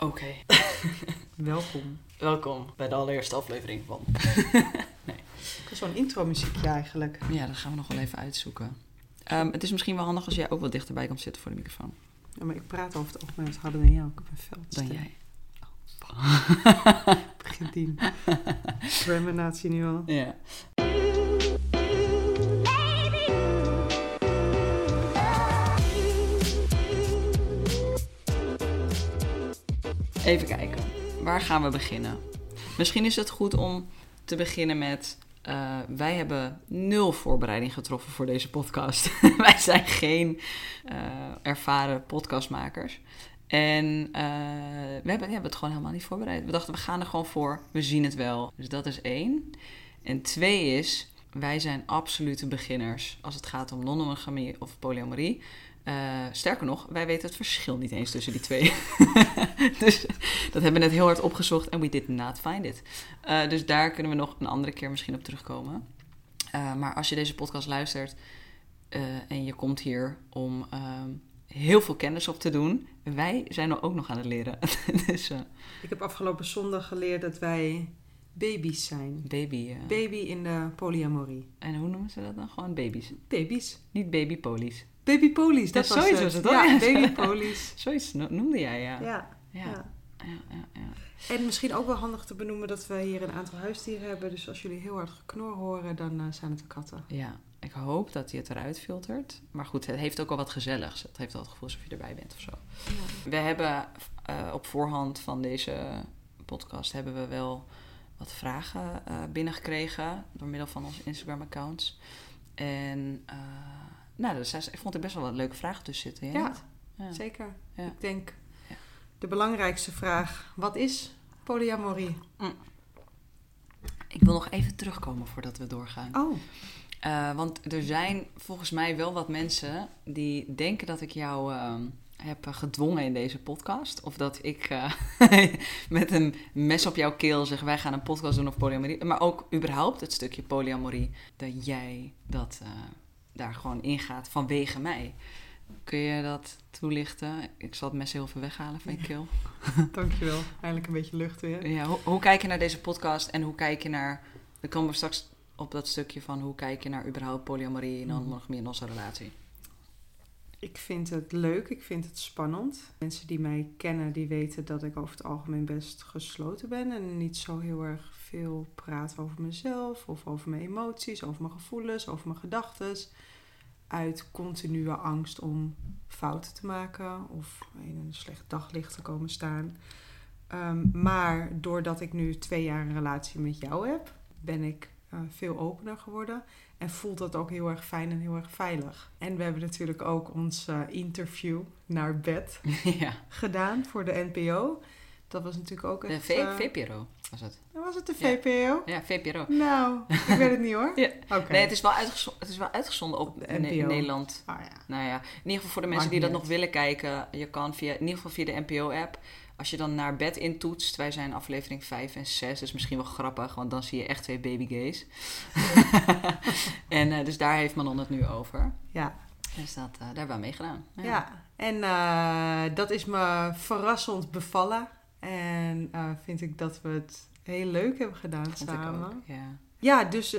Oké. Welkom. Welkom bij de allereerste aflevering van. Is zo'n intro muziekje eigenlijk. Ja, dat gaan we nog wel even uitzoeken. Ehm, het is misschien wel handig als jij ook wat dichterbij komt zitten voor de microfoon Ja, maar ik praat over het algemeen wat harder dan jou. Ik heb een veld. dan jij. Begint die terminatie nu al. Ja. Even kijken. Waar gaan we beginnen? Misschien is het goed om te beginnen met. eh, wij hebben nul voorbereiding getroffen voor deze podcast. wij zijn geen eh, ervaren podcastmakers. En eh, we hebben, we hebben het gewoon helemaal niet voorbereid. We dachten, we gaan er gewoon voor. We zien het wel. Dus dat is één. En twee is, wij zijn absolute beginners als het gaat om non-monogamie of polyamorie. Eh, sterker nog, wij weten het verschil niet eens tussen die twee. dus dat hebben we net heel hard opgezocht en we did not find it. Eh, dus daar kunnen we nog een andere keer misschien op terugkomen. Eh, maar als je deze podcast luistert en je komt hier om ehm, heel veel kennis op te doen, wij zijn er ook nog aan het leren. dus Ik heb afgelopen zondag geleerd dat wij baby's zijn. baby. Baby in de polyamorie. en hoe noemen ze dat dan? Gewoon baby's. Baby's. Niet babypolies. Babypolies, dat Ja, was zoiets het. was het. Ja, Ja. babypolies. Zoiets no- noemde jij, ja. Ja. Ja, ja. ja, ja, ja. En misschien ook wel handig te benoemen dat we hier een aantal huisdieren hebben. Dus als jullie heel hard geknor horen, dan eh, zijn het de katten. Ja, ik hoop dat hij het eruit filtert. Maar goed, het heeft ook wel wat gezelligs. Het heeft wel het gevoel alsof je erbij bent of zo. We hebben eh, op voorhand van deze podcast hebben we wel wat vragen eh, binnengekregen door middel van onze Instagram-accounts. En eh, nou, dus ik vond er best wel wat leuke vragen tussen zitten. Ja. ja. Zeker. Ja. Ik denk de belangrijkste vraag: wat is polyamorie? Ik wil nog even terugkomen voordat we doorgaan. Oh, Eh, want er zijn volgens mij wel wat mensen die denken dat ik jou ehm, heb gedwongen in deze podcast. Of dat ik eh, met een mes op jouw keel zeg: wij gaan een podcast doen over polyamorie. Maar ook überhaupt het stukje polyamorie. Dat jij dat eh, daar gewoon ingaat vanwege mij. Kun je dat toelichten? Ik zal het mes heel veel weghalen van je keel. dankjewel. Eindelijk een beetje lucht weer. Ja, hoe, hoe kijk je naar deze podcast en hoe kijk je naar... Dan komen we straks op dat stukje van hoe kijk je naar überhaupt polyamorie en non-monogamie in onze relatie. Ik vind het leuk, ik vind het spannend. Mensen die mij kennen, die weten dat ik over het algemeen best gesloten ben en niet zo heel erg veel praat over mezelf of over mijn emoties, over mijn gevoelens, over mijn gedachten. Uit continue angst om fouten te maken of in een slecht daglicht te komen staan. Ehm, maar doordat ik nu twee jaar een relatie met jou heb, ben ik eh, veel opener geworden. En voelt dat ook heel erg fijn en heel erg veilig. En we hebben natuurlijk ook ons eh, interview naar bed ja, gedaan voor de NPO. Dat was natuurlijk ook de echt... v eh, VPRO was het. was het de Ja. VPO? Ja, VPRO. Nou, ik weet het niet hoor. Ja. Nee, het is, wel het is wel uitgezonden op De NPO. Nederland. Ah ja. Nou ja, in ieder geval voor de mensen die dat nog willen kijken. Je kan via, in ieder geval via de NPO-app. Als je dan naar bed intoetst. Wij zijn aflevering 5 en 6. Dat is misschien wel grappig, want dan zie je echt twee babygays. en eh, dus daar heeft Manon het nu over. Ja. Dus dat, eh, daar hebben we aan meegedaan. Ja, en eh, dat is me verrassend bevallen. En vind ik dat we het heel leuk hebben gedaan samen. ook, ja. Ja, dus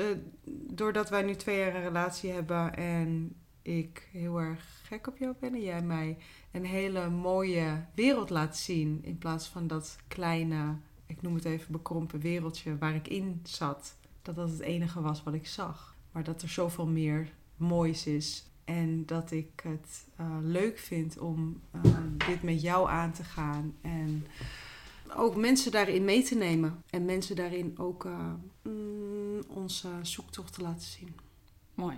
doordat wij nu twee jaar een relatie hebben en ik heel erg gek op jou ben en jij mij een hele mooie wereld laat zien in plaats van dat kleine, ik noem het even bekrompen wereldje waar ik in zat, dat dat het enige was wat ik zag. Maar dat er zoveel meer moois is en dat ik het eh, leuk vind om eh, dit met jou aan te gaan en ook mensen daarin mee te nemen. En mensen daarin ook eh, mm, onze zoektocht te laten zien. Mooi.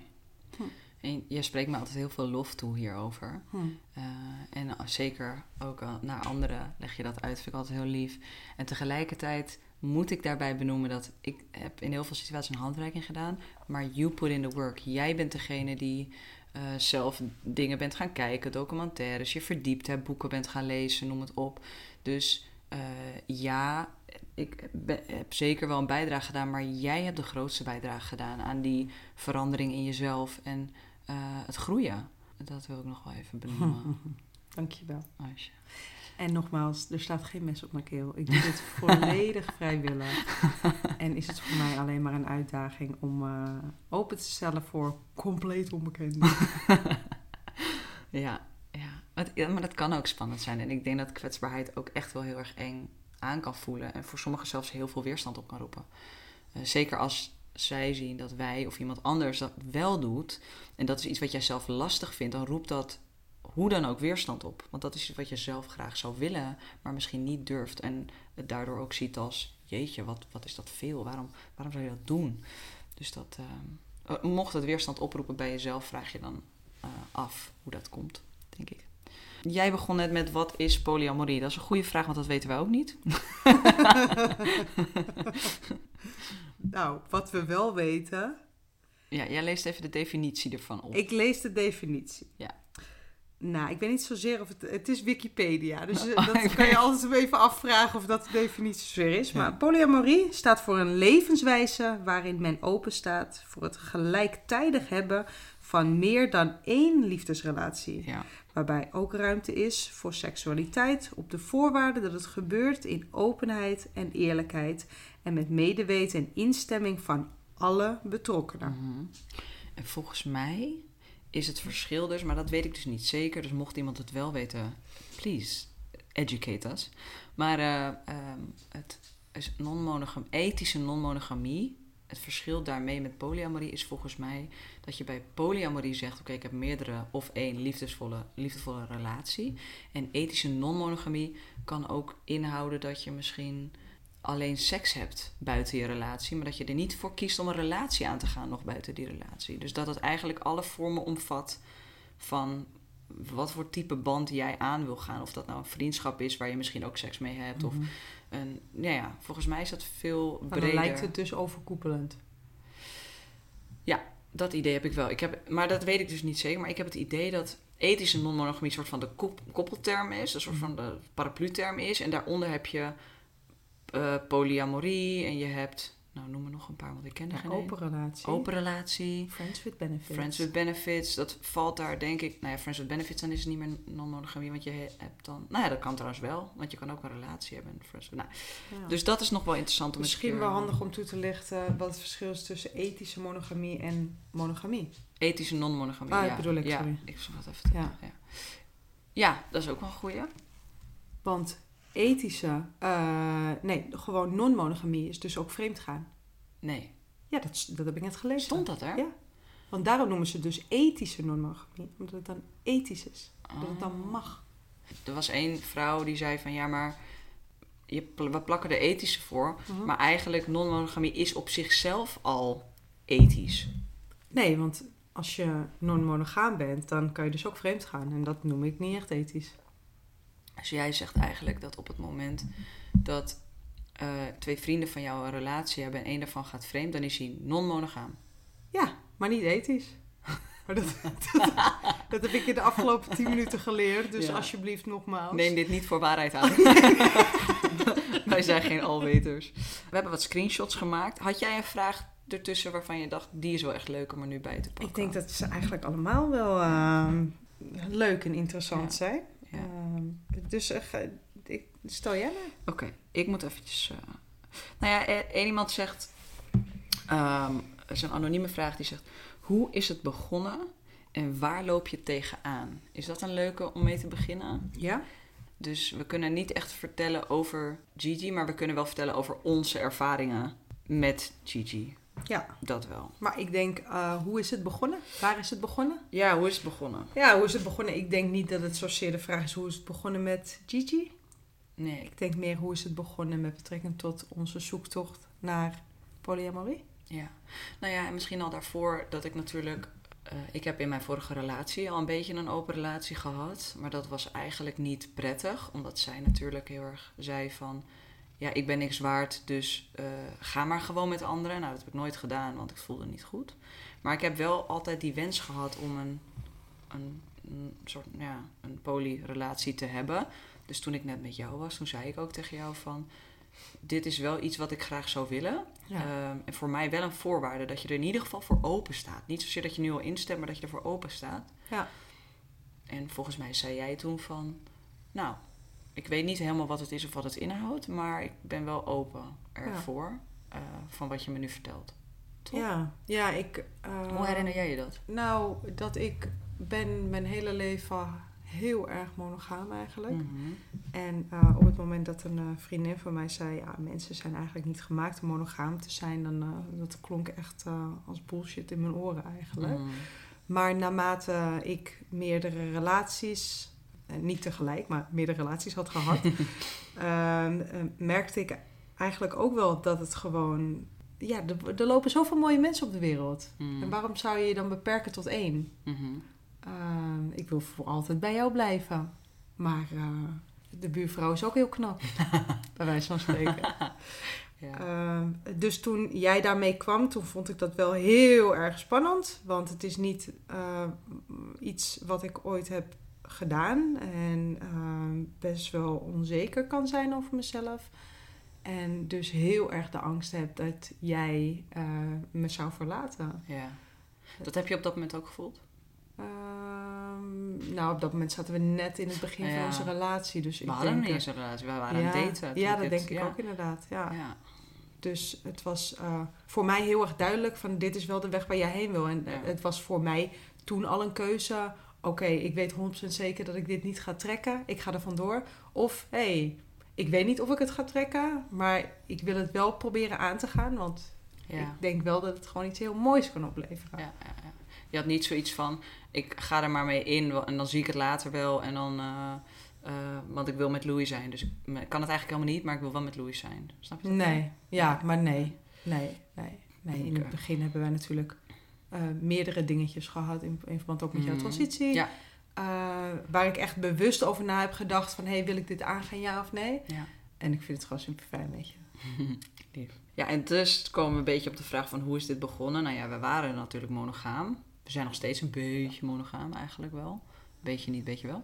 Hm. En je spreekt me altijd heel veel lof toe hierover. Hm. Eh, en zeker ook naar anderen leg je dat uit. Vind ik altijd heel lief. En tegelijkertijd moet ik daarbij benoemen dat ik heb in heel veel situaties een handreiking gedaan. Maar you put in the work. Jij bent degene die eh, zelf dingen bent gaan kijken, documentaires, je verdiept hebt, boeken bent gaan lezen, noem het op. Dus eh, ja, ik heb zeker wel een bijdrage gedaan, maar jij hebt de grootste bijdrage gedaan aan die verandering in jezelf en eh, het groeien. Dat wil ik nog wel even benoemen. Dankjewel. Asje. En nogmaals, er staat geen mes op mijn keel. Ik doe dit volledig vrijwillig. En is het voor mij alleen maar een uitdaging om eh, open te stellen voor compleet onbekenden. Ja, ja, maar dat kan ook spannend zijn. En ik denk dat kwetsbaarheid ook echt wel heel erg eng aan kan voelen. En voor sommigen zelfs heel veel weerstand op kan roepen. Eh, zeker als zij zien dat wij of iemand anders dat wel doet. En dat is iets wat jij zelf lastig vindt. Dan roept dat hoe dan ook weerstand op. Want dat is wat je zelf graag zou willen, maar misschien niet durft. En het daardoor ook ziet als, jeetje, wat, wat is dat veel? Waarom, waarom zou je dat doen? Dus dat, eh, eh, mocht het weerstand oproepen bij jezelf, vraag je dan eh, af hoe dat komt, denk ik. Jij begon net met wat is polyamorie? Dat is een goede vraag, want dat weten wij ook niet. Nou, wat we wel weten. Ja, jij leest even de definitie ervan op. Ik lees de definitie. Ja. Nou, ik weet niet zozeer of het... Het is Wikipedia, dus eh, Oh, dat kan je altijd even afvragen of dat de definitie zozeer is. Ja. Maar polyamorie staat voor een levenswijze waarin men open staat voor het gelijktijdig hebben van meer dan één liefdesrelatie. Ja, Waarbij ook ruimte is voor seksualiteit op de voorwaarde dat het gebeurt in openheid en eerlijkheid en met medeweten en instemming van alle betrokkenen. Mhm. En volgens mij is het verschil dus, maar dat weet ik dus niet zeker. Dus mocht iemand het wel weten, please educate us. Maar eh, ehm, het is non-monogam, ethische non-monogamie. Het verschil daarmee met polyamorie is volgens mij dat je bij polyamorie zegt: Oké, ik heb meerdere of één liefdesvolle, liefdevolle relatie. En ethische non-monogamie kan ook inhouden dat je misschien alleen seks hebt buiten je relatie, maar dat je er niet voor kiest om een relatie aan te gaan nog buiten die relatie. Dus dat het eigenlijk alle vormen omvat van wat voor type band jij aan wil gaan. Of dat nou een vriendschap is waar je misschien ook seks mee hebt. Of Mhm. een, nou ja, volgens mij is dat veel Maar breder. dan lijkt het dus overkoepelend. Dat idee heb ik wel. Ik heb, maar dat weet ik dus niet zeker. Maar ik heb het idee dat ethische non-monogamie een soort van de kop- koppelterm is. Een soort van de paraplu-term is. En daaronder heb je eh, polyamorie. En je hebt, nou noem er nog een paar, want ik ken er Een geen open relatie. Open relatie. Friends with benefits. Friends with benefits, dat valt daar denk ik... Nou ja, friends with benefits, dan is het niet meer non-monogamie. Want je he- hebt dan... Nou ja, dat kan trouwens wel. Want je kan ook een relatie hebben. en Friends with, nou, Ja. Dus dat is nog wel interessant om Misschien wel handig om toe te lichten wat het verschil is tussen ethische monogamie en monogamie. Ethische non-monogamie, Ah, ja. bedoel ik, ja, sorry. ik zal het even... Ja. Ja. ja, dat is ook wel een goeie. Want ethische, eh, nee, gewoon non-monogamie is dus ook vreemdgaan. Nee. Ja, dat, dat heb ik net gelezen. Stond dat er? Ja. Want daarom noemen ze dus ethische non-monogamie. Omdat het dan ethisch is. Dat het dan Ah. mag. Er was één vrouw die zei van ja, maar je, we plakken er ethische voor. Mhm. Maar eigenlijk non-monogamie is op zichzelf al ethisch. Nee, want als je non-monogaam bent, dan kan je dus ook vreemd gaan. En dat noem ik niet echt ethisch. Dus jij zegt eigenlijk dat op het moment dat eh, twee vrienden van jou een relatie hebben en één daarvan gaat vreemd, dan is hij non-monogaam. Ja, maar niet ethisch. Maar dat, dat, dat heb ik in de afgelopen tien minuten geleerd. Dus Ja. alsjeblieft nogmaals. Neem dit niet voor waarheid aan. Wij zijn geen alweters. We hebben wat screenshots gemaakt. Had jij een vraag ertussen waarvan je dacht, die is wel echt leuk om er nu bij te pakken? Ik denk dat ze eigenlijk allemaal wel ehm, leuk en interessant Ja. zijn. Ja. Ehm, dus eh, ik, stel jij maar. Oké, ik moet eventjes... eh, Nou ja, één iemand zegt... het is een anonieme vraag die zegt... Hoe is het begonnen en waar loop je tegenaan? Is dat een leuke om mee te beginnen? Ja? Dus we kunnen niet echt vertellen over Gigi... maar we kunnen wel vertellen over onze ervaringen met Gigi. Ja. Dat wel. Maar ik denk, eh, hoe is het begonnen? Waar is het begonnen? Ja, hoe is het begonnen? Ja, hoe is het begonnen? Ik denk niet dat het zozeer de vraag is hoe is het begonnen met Gigi. Nee, Ik denk meer hoe is het begonnen met betrekking tot onze zoektocht naar polyamorie. Ja, nou ja, en misschien al daarvoor dat ik natuurlijk. eh, ik heb in mijn vorige relatie al een beetje een open relatie gehad. Maar dat was eigenlijk niet prettig. Omdat zij natuurlijk heel erg zei van. Ja, ik ben niks waard, dus eh, ga maar gewoon met anderen. Nou, dat heb ik nooit gedaan, want ik voelde niet goed. Maar ik heb wel altijd die wens gehad om een, een, een soort, ja, een polyrelatie te hebben. Dus toen ik net met jou was, toen zei ik ook tegen jou van... Dit is wel iets wat ik graag zou willen. Ja. Ehm, en voor mij wel een voorwaarde dat je er in ieder geval voor open staat. Niet zozeer dat je nu al instemt, maar dat je ervoor open staat. Ja. En volgens mij zei jij toen van, nou, ik weet niet helemaal wat het is of wat het inhoudt, maar ik ben wel open ervoor eh, van wat je me nu vertelt. Toch? Ja, ja ik... eh, Hoe herinner jij je dat? Nou, dat ik ben mijn hele leven heel erg monogaam eigenlijk. Mhm. En eh, op het moment dat een vriendin van mij zei... ja, mensen zijn eigenlijk niet gemaakt om monogaam te zijn... dan dat klonk echt als bullshit in mijn oren eigenlijk. Mhm. Maar naarmate ik meerdere relaties... eh, niet tegelijk, maar meerdere relaties had gehad... ehm, eh, merkte ik eigenlijk ook wel dat het gewoon... Ja, er, er lopen zoveel mooie mensen op de wereld. Mhm. En waarom zou je je dan beperken tot één? Mhm. Ehm, ik wil voor altijd bij jou blijven. Maar eh, de buurvrouw is ook heel knap. bij wijze van spreken. Ja. Ehm, dus toen jij daarmee kwam, toen vond ik dat wel heel erg spannend. Want het is niet iets wat ik ooit heb gedaan. En ehm, best wel onzeker kan zijn over mezelf. En dus heel erg de angst heb dat jij eh, me zou verlaten. ja. Dat heb je op dat moment ook gevoeld? Ehm, nou, op dat moment zaten we net in het begin van onze relatie. Dus We ik hadden denk, niet eens een relatie, we waren ja, aan het daten. Ja, dat denk ik ja. ook inderdaad. Ja. Dus het was eh, voor mij heel erg duidelijk van dit is wel de weg waar jij heen wil. En het was voor mij toen al een keuze. Oké, ik weet 100% zeker dat ik dit niet ga trekken. Ik ga er vandoor. Of, hé, hey, ik weet niet of ik het ga trekken. Maar ik wil het wel proberen aan te gaan. Want Ja. ik denk wel dat het gewoon iets heel moois kan opleveren. Ja, ja, ja. Je had niet zoiets van, ik ga er maar mee in en dan zie ik het later wel. En dan, eh, eh, want ik wil met Louis zijn. Dus ik kan het eigenlijk helemaal niet, maar ik wil wel met Louis zijn. Snap je? dat? Nee, ja, maar nee. Nee, nee, nee. In het begin hebben wij natuurlijk eh, meerdere dingetjes gehad in, in verband ook met jouw Mhm. transitie. Ja. Eh, waar ik echt bewust over na heb gedacht van... hé, hey, wil ik dit aangaan, ja of nee? Ja. En ik vind het gewoon super fijn met je. Lief. Ja, en dus komen we een beetje op de vraag van hoe is dit begonnen? Nou ja, we waren natuurlijk monogaam. We zijn nog steeds een beetje monogaam eigenlijk wel. Beetje niet, beetje wel.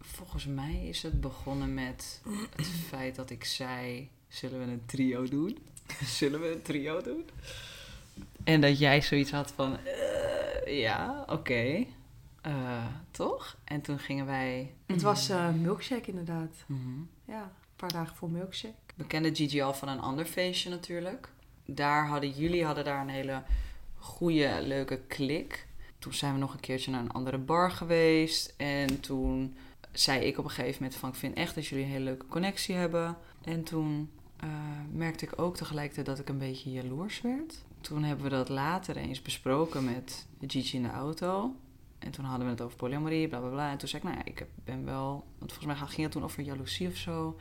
Volgens mij is het begonnen met het feit dat ik zei... Zullen we een trio doen? Zullen we een trio doen? En dat jij zoiets had van... eh, ja, oké. Eh, toch? En toen gingen wij... Het was eh, milkshake inderdaad. Mhm. Ja, een paar dagen voor milkshake. We kenden Gigi al van een ander feestje natuurlijk. Daar hadden jullie hadden daar een hele goede, leuke klik. Toen zijn we nog een keertje naar een andere bar geweest. En toen zei ik op een gegeven moment van... ik vind echt dat jullie een hele leuke connectie hebben. En toen merkte ik ook tegelijkertijd dat ik een beetje jaloers werd. Toen hebben we dat later eens besproken met Gigi in de auto. En toen hadden we het over polyamorie, bla bla bla. En toen zei ik, nou ja, ik ben wel... Want volgens mij ging het toen over jaloezie of zo.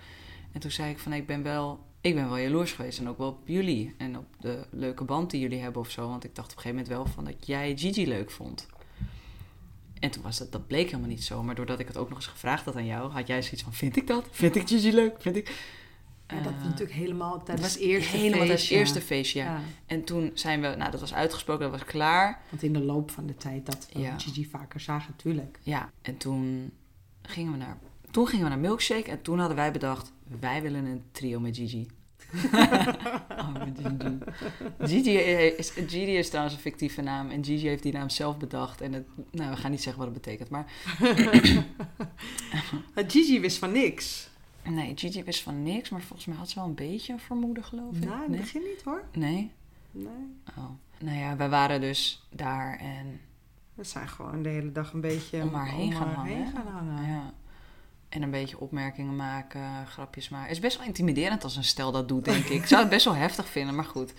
En toen zei ik van, ik ben wel... Ik ben wel jaloers geweest en ook wel op jullie. En op de leuke band die jullie hebben of zo. Want ik dacht op een gegeven moment wel van dat jij Gigi leuk vond. En toen was dat, dat bleek helemaal niet zo. Maar doordat ik het ook nog eens gevraagd had aan jou, had jij zoiets van, vind ik dat? Vind ik Gigi leuk? Vind ik... Ja, dat was Eh, natuurlijk helemaal tijdens het eerste helemaal het eerste feestje, ja. En toen zijn we, nou dat was uitgesproken, dat was klaar. Want in de loop van de tijd dat we Ja. Gigi vaker zagen, natuurlijk. Ja, en toen gingen we naar, toen gingen we naar Milkshake. En toen hadden wij bedacht, wij willen een trio met Gigi. oh, met Gigi. Gigi is, Gigi is trouwens een fictieve naam. En Gigi heeft die naam zelf bedacht. En het, nou, we gaan niet zeggen wat het betekent. Maar Gigi wist van niks. Nee, Gigi wist van niks. Maar volgens mij had ze wel een beetje een vermoeden, geloof ik. Nou, in het begin niet hoor. nee? Nee. Oh. Nou ja, wij waren dus daar en We zijn gewoon de hele dag een beetje Om haar heen gaan haar hangen, heen hè? gaan hangen. Ja. En een beetje opmerkingen maken, grapjes maken. Het is best wel intimiderend als een stel dat doet, denk ik. Ik zou het best wel heftig vinden, maar goed.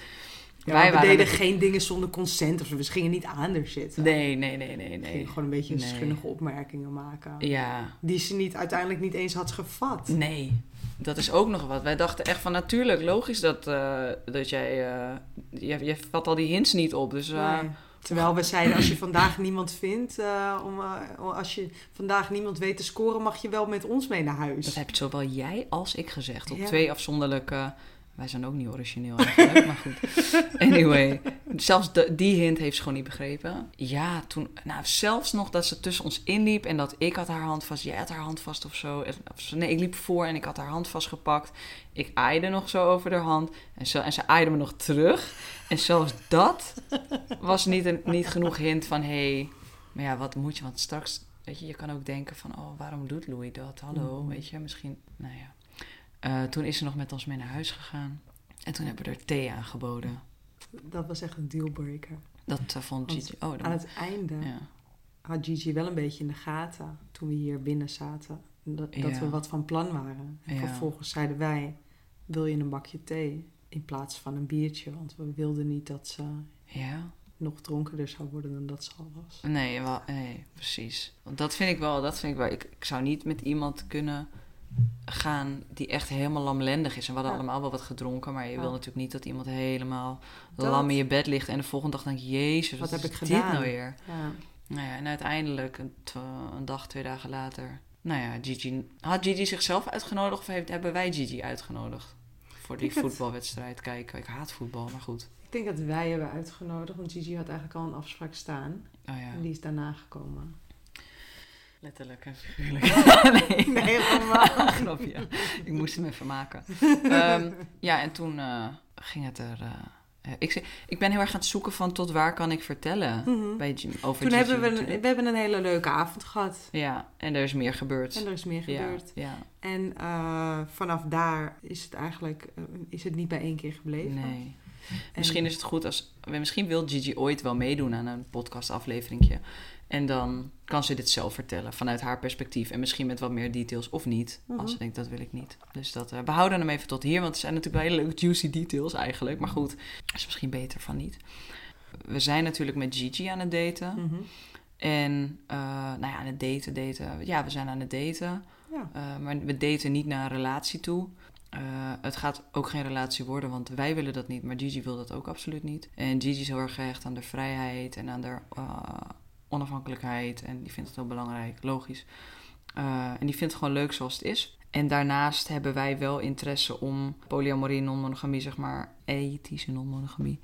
Ja, Wij we deden geen dingen zonder consent of zo. We gingen niet aan er zitten. Nee, nee, nee, nee, We nee. gingen gewoon een beetje Nee. schunnige opmerkingen maken. Ja, Die ze niet, uiteindelijk niet eens had gevat. nee. Dat is ook nog wat. Wij dachten echt van natuurlijk, logisch dat, eh, dat jij... eh, je, je vat al die hints niet op, dus... eh, Nee. Terwijl we zeiden, als je vandaag niemand vindt, om, als je vandaag niemand weet te scoren, mag je wel met ons mee naar huis. Dat heb zowel jij als ik gezegd. Op Ja. twee afzonderlijke... Wij zijn ook niet origineel eigenlijk, maar goed. Anyway, zelfs de- die hint heeft ze gewoon niet begrepen. Ja, toen... Nou, zelfs nog dat ze tussen ons inliep en dat ik had haar hand vast, jij had haar hand vast of zo. Nee, ik liep voor en ik had haar hand vastgepakt. Ik aaide nog zo over haar hand en, zo, en ze aaide me nog terug. En zelfs dat was niet, een, niet genoeg hint van... Hé, hey, maar ja, wat moet je? Want straks weet je, je kan ook denken van, oh, waarom doet Louis dat? Hallo, Mhm. weet je, misschien, nou ja. Eh, toen is ze nog met ons mee naar huis gegaan. En toen hebben we er thee aangeboden. Dat was echt een dealbreaker. Dat eh, vond Gigi... Oh, Aan het einde ja. had Gigi wel een beetje in de gaten toen we hier binnen zaten. Dat, dat we wat van plan waren. En Ja. vervolgens zeiden wij, wil je een bakje thee in plaats van een biertje? Want we wilden niet dat ze ja. nog dronkerder zou worden dan dat ze al was. Nee, wel, nee, precies. Want dat vind ik wel, dat vind ik wel. Ik, ik zou niet met iemand kunnen gaan die echt helemaal lamlendig is. En we hadden Ja. allemaal wel wat gedronken, maar je Ja. wil natuurlijk niet dat iemand helemaal Dat- lam in je bed ligt en de volgende dag denk je, jezus, wat, Wat heb ik dit gedaan? nou weer? Ja. Nou ja, en uiteindelijk, een, dag, twee dagen later, nou ja, Gigi, had Gigi zichzelf uitgenodigd of heeft, hebben wij Gigi uitgenodigd? Voor die voetbalwedstrijd kijken. Ik haat voetbal, maar goed. Ik denk dat wij hebben uitgenodigd, want Gigi had eigenlijk al een afspraak staan. Oh ja, En die is daarna gekomen. Letterlijk en figuurlijk. nee. Nee, helemaal. Grapje. Ik moest hem even maken. Ehm, ja, en toen eh, ging het er... eh, eh, ik, ik ben heel erg aan het zoeken van tot waar kan ik vertellen Mhm. bij Jim, over Toen Gigi hebben we, een, we hebben een hele leuke avond gehad. Ja, en er is meer gebeurd. En er is meer gebeurd. ja, En vanaf daar is het eigenlijk is het niet bij één keer gebleven. nee. En- Misschien is het goed als... Misschien wil Gigi ooit wel meedoen aan een podcastafleveringje. En dan kan ze dit zelf vertellen vanuit haar perspectief. En misschien met wat meer details of niet. Mhm. Als ze denkt, dat wil ik niet. Dus dat, eh, we houden hem even tot hier. Want het zijn natuurlijk wel hele leuke juicy details eigenlijk. Maar goed, is misschien beter van niet. We zijn natuurlijk met Gigi aan het daten. Mhm. En eh, nou ja, aan het daten, daten. Ja, we zijn aan het daten. Ja. Eh, maar we daten niet naar een relatie toe. Het gaat ook geen relatie worden, want wij willen dat niet. Maar Gigi wil dat ook absoluut niet. En Gigi is heel erg gehecht aan de vrijheid en aan de onafhankelijkheid. En die vindt het heel belangrijk, logisch. Eh, en die vindt het gewoon leuk zoals het is. En daarnaast hebben wij wel interesse om polyamorie, non-monogamie, zeg maar, ethische non-monogamie,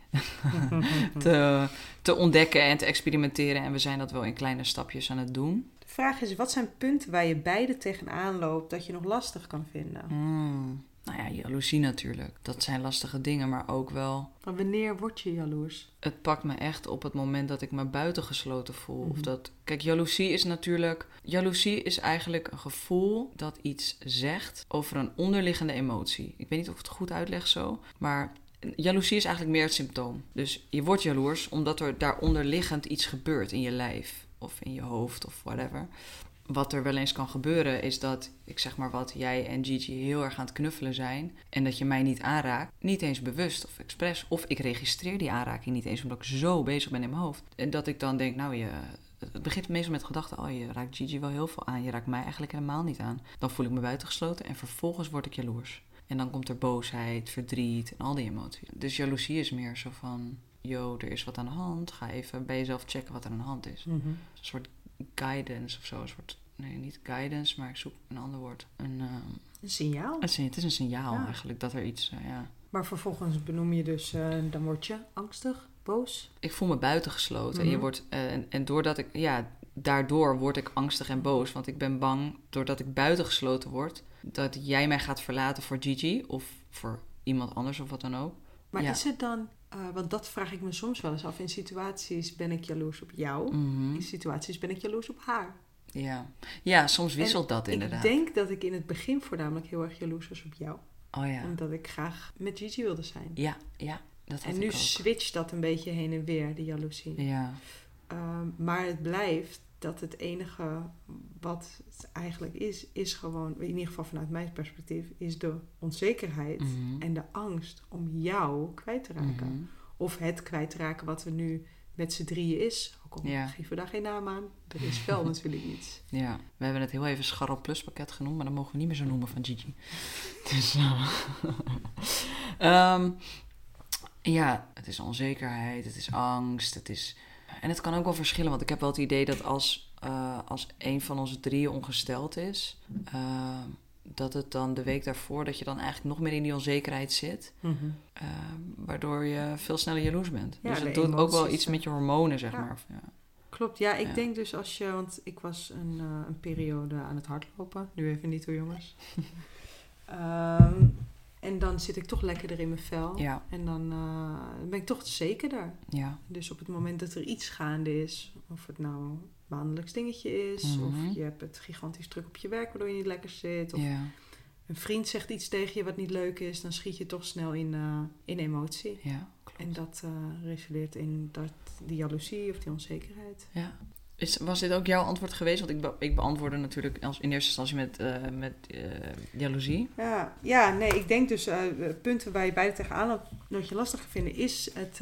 te, te ontdekken en te experimenteren. En we zijn dat wel in kleine stapjes aan het doen. De vraag is, wat zijn punten waar je beide tegenaan loopt dat je nog lastig kan vinden? Hmm. Nou ja, jaloezie natuurlijk. Dat zijn lastige dingen, maar ook wel... Maar wanneer word je jaloers? Het pakt me echt op het moment dat ik me buitengesloten voel. Of Mhm. dat... Kijk, jaloezie is natuurlijk... Jaloezie is eigenlijk een gevoel dat iets zegt over een onderliggende emotie. Ik weet niet of ik het goed uitleg zo, maar... Jaloezie is eigenlijk meer het symptoom. Dus je wordt jaloers omdat er daaronderliggend iets gebeurt in je lijf. Of in je hoofd of whatever. Wat er wel eens kan gebeuren is dat, ik zeg maar wat, jij en Gigi heel erg aan het knuffelen zijn. En dat je mij niet aanraakt. Niet eens bewust of expres. Of ik registreer die aanraking niet eens omdat ik zo bezig ben in mijn hoofd. En dat ik dan denk, nou je... Het begint meestal met de gedachte, oh je raakt Gigi wel heel veel aan. Je raakt mij eigenlijk helemaal niet aan. Dan voel ik me buitengesloten en vervolgens word ik jaloers. En dan komt er boosheid, verdriet en al die emoties. Dus jaloezie is meer zo van, yo, er is wat aan de hand. Ga even bij jezelf checken wat er aan de hand is. Mhm. Een soort guidance of zo. Een soort, nee, niet guidance, maar ik zoek een ander woord. Een, ehm, Een signaal. het, is, het is een signaal Ja. eigenlijk dat er iets, eh, ja. Maar vervolgens benoem je dus, eh, dan word je angstig, boos. Ik voel me buitengesloten. En, je Mhm. wordt, eh, en, en doordat ik, ja, daardoor word ik angstig en boos. Want ik ben bang, doordat ik buitengesloten word, dat jij mij gaat verlaten voor Gigi of voor iemand anders of wat dan ook. Maar Ja. is het dan, eh, want dat vraag ik me soms wel eens af. In situaties ben ik jaloers op jou. Mhm. In situaties ben ik jaloers op haar. Ja. ja, soms wisselt En dat inderdaad. Ik denk dat ik in het begin voornamelijk heel erg jaloers was op jou. Oh ja. Omdat ik graag met Gigi wilde zijn. Ja, ja, dat had en nu switcht dat een beetje heen en weer, de jaloezie. Ja, Ehm, maar het blijft dat het enige wat het eigenlijk is, is gewoon, in ieder geval vanuit mijn perspectief, is de onzekerheid Mhm. en de angst om jou kwijt te raken. Mhm. Of het kwijt te raken wat er nu met z'n drieën is. Ook al Ja. geven we daar geen naam aan. Er is wel natuurlijk iets. Ja, we hebben het heel even Scharrel Plus pakket genoemd, maar dat mogen we niet meer zo noemen van Gigi. Dus, eh, ehm, ja, het is onzekerheid, het is angst, het is... En het kan ook wel verschillen, want ik heb wel het idee dat als, eh, als een van onze drieën ongesteld is, eh, dat het dan de week daarvoor, dat je dan eigenlijk nog meer in die onzekerheid zit, eh, waardoor je veel sneller jaloers bent. Ja, dus het doet ook wel iets met je hormonen, zeg ja. maar. Ja. Klopt, ja. Ik denk dus als je... Want ik was een, een periode aan het hardlopen. Nu even niet hoor, jongens. Ehm, en dan zit ik toch lekkerder in mijn vel. Ja, En dan eh, ben ik toch zekerder. ja. Dus op het moment dat er iets gaande is, of het nou maandelijks dingetje is. Mhm. Of je hebt het gigantisch druk op je werk waardoor je niet lekker zit. Of Ja, een vriend zegt iets tegen je wat niet leuk is. Dan schiet je toch snel in, eh, in emotie. ja, klopt. En dat resulteert in dat, die jaloezie of die onzekerheid. Ja. Is, was dit ook jouw antwoord geweest? Want ik, be- ik beantwoordde natuurlijk als, in eerste instantie met, eh, met eh, jaloezie. Ja, ja, nee, ik denk dus eh punten waar je beide tegenaan loopt, dat je lastig vinden, is het,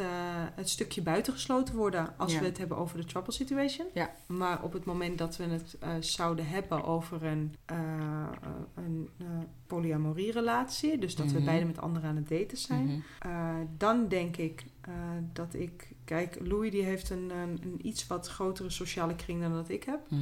het stukje buitengesloten worden als Ja. we het hebben over de trouble situation. Ja. Maar op het moment dat we het zouden hebben over een, een eh, polyamorie relatie, dus dat we Mhm. beide met anderen aan het daten zijn, Mhm. dan denk ik dat ik, kijk, Louis die heeft een, een, een iets wat grotere sociale kring dan dat ik heb. Mhm.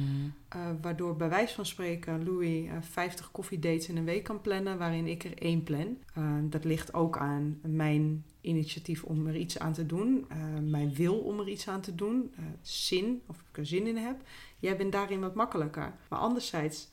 Uh, waardoor bij wijze van spreken Louis uh, 50 koffiedates in een week kan plannen, waarin ik er één plan. Uh, dat ligt ook aan mijn initiatief om er iets aan te doen, mijn wil om er iets aan te doen, zin, of ik er zin in heb. Jij bent daarin wat makkelijker. Maar anderzijds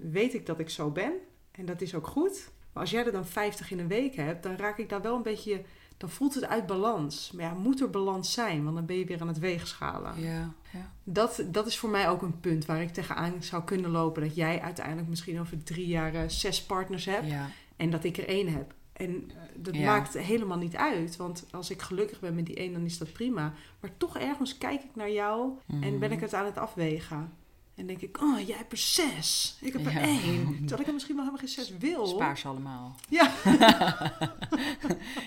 weet ik dat ik zo ben en dat is ook goed. Maar als jij er dan 50 in een week hebt, dan raak ik daar wel een beetje dan voelt het uit balans. Maar ja, moet er balans zijn, want dan ben je weer aan het weegschalen. Ja, ja. Dat, dat is voor mij ook een punt waar ik tegenaan zou kunnen lopen. Dat jij uiteindelijk misschien over drie jaar uh, zes partners hebt ja. en dat ik er één heb. En uh, dat Ja. maakt helemaal niet uit, want als ik gelukkig ben met die één, dan is dat prima. Maar toch ergens kijk ik naar jou en ben ik het aan het afwegen. En denk ik, oh, jij hebt er zes. Ik heb er Ja. één. Terwijl ik er misschien wel helemaal geen zes wil. Spaar ze allemaal. Ja.